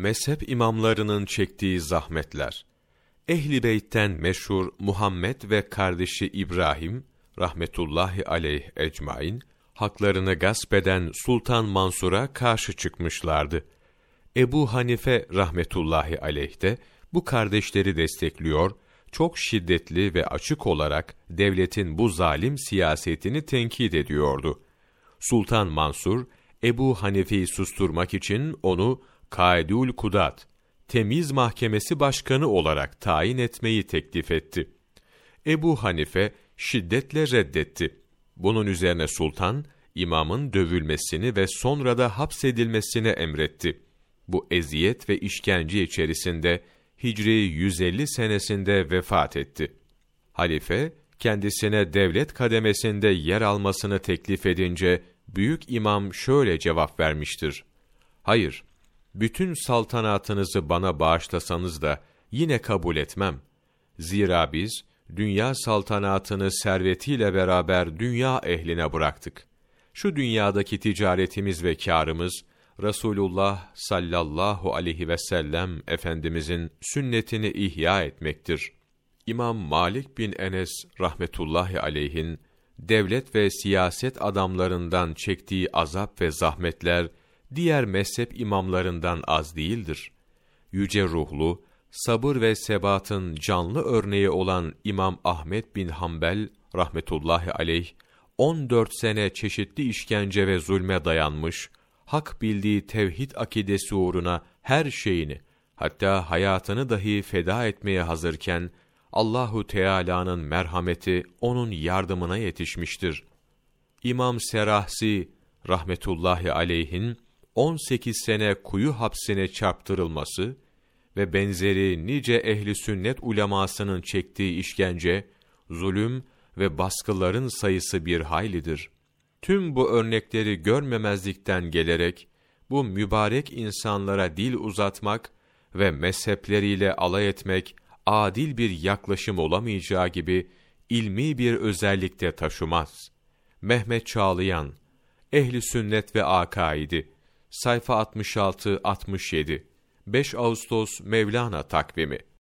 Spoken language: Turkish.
Mezhep imamlarının çektiği zahmetler. Ehli Beyt'ten meşhur Muhammed ve kardeşi İbrahim rahmetullahi aleyh ecmaîn haklarını gasp eden Sultan Mansur'a karşı çıkmışlardı. Ebu Hanife rahmetullahi aleyh de bu kardeşleri destekliyor, çok şiddetli ve açık olarak devletin bu zalim siyasetini tenkit ediyordu. Sultan Mansur, Ebu Hanife'yi susturmak için onu Kaidül Kudat, temiz mahkemesi başkanı olarak tayin etmeyi teklif etti. Ebu Hanife şiddetle reddetti. Bunun üzerine sultan, imamın dövülmesini ve sonra da hapsedilmesini emretti. Bu eziyet ve işkence içerisinde Hicri 150 senesinde vefat etti. Halife, kendisine devlet kademesinde yer almasını teklif edince, büyük imam şöyle cevap vermiştir. Hayır, bütün saltanatınızı bana bağışlasanız da yine kabul etmem. Zira biz, dünya saltanatını servetiyle beraber dünya ehline bıraktık. Şu dünyadaki ticaretimiz ve kârımız, Resulullah sallallahu aleyhi ve sellem Efendimizin sünnetini ihya etmektir. İmam Malik bin Enes rahmetullahi aleyhin, devlet ve siyaset adamlarından çektiği azap ve zahmetler, diğer mezhep imamlarından az değildir. Yüce ruhlu, sabır ve sebatın canlı örneği olan İmam Ahmet bin Hanbel rahmetullahi aleyh 14 sene çeşitli işkence ve zulme dayanmış, hak bildiği tevhid akidesi uğruna her şeyini, hatta hayatını dahi feda etmeye hazırken Allahu Teala'nın merhameti onun yardımına yetişmiştir. İmam Serahsi rahmetullahi aleyhin 18 sene kuyu hapsine çarptırılması ve benzeri nice ehli sünnet ulemasının çektiği işkence, zulüm ve baskıların sayısı bir haylidir. Tüm bu örnekleri görmemezlikten gelerek bu mübarek insanlara dil uzatmak ve mezhepleriyle alay etmek adil bir yaklaşım olamayacağı gibi ilmi bir özellikte taşımaz. Mehmet Çağlayan Ehli Sünnet ve Akaidi sayfa 66 67 5 Ağustos Mevlana takvimi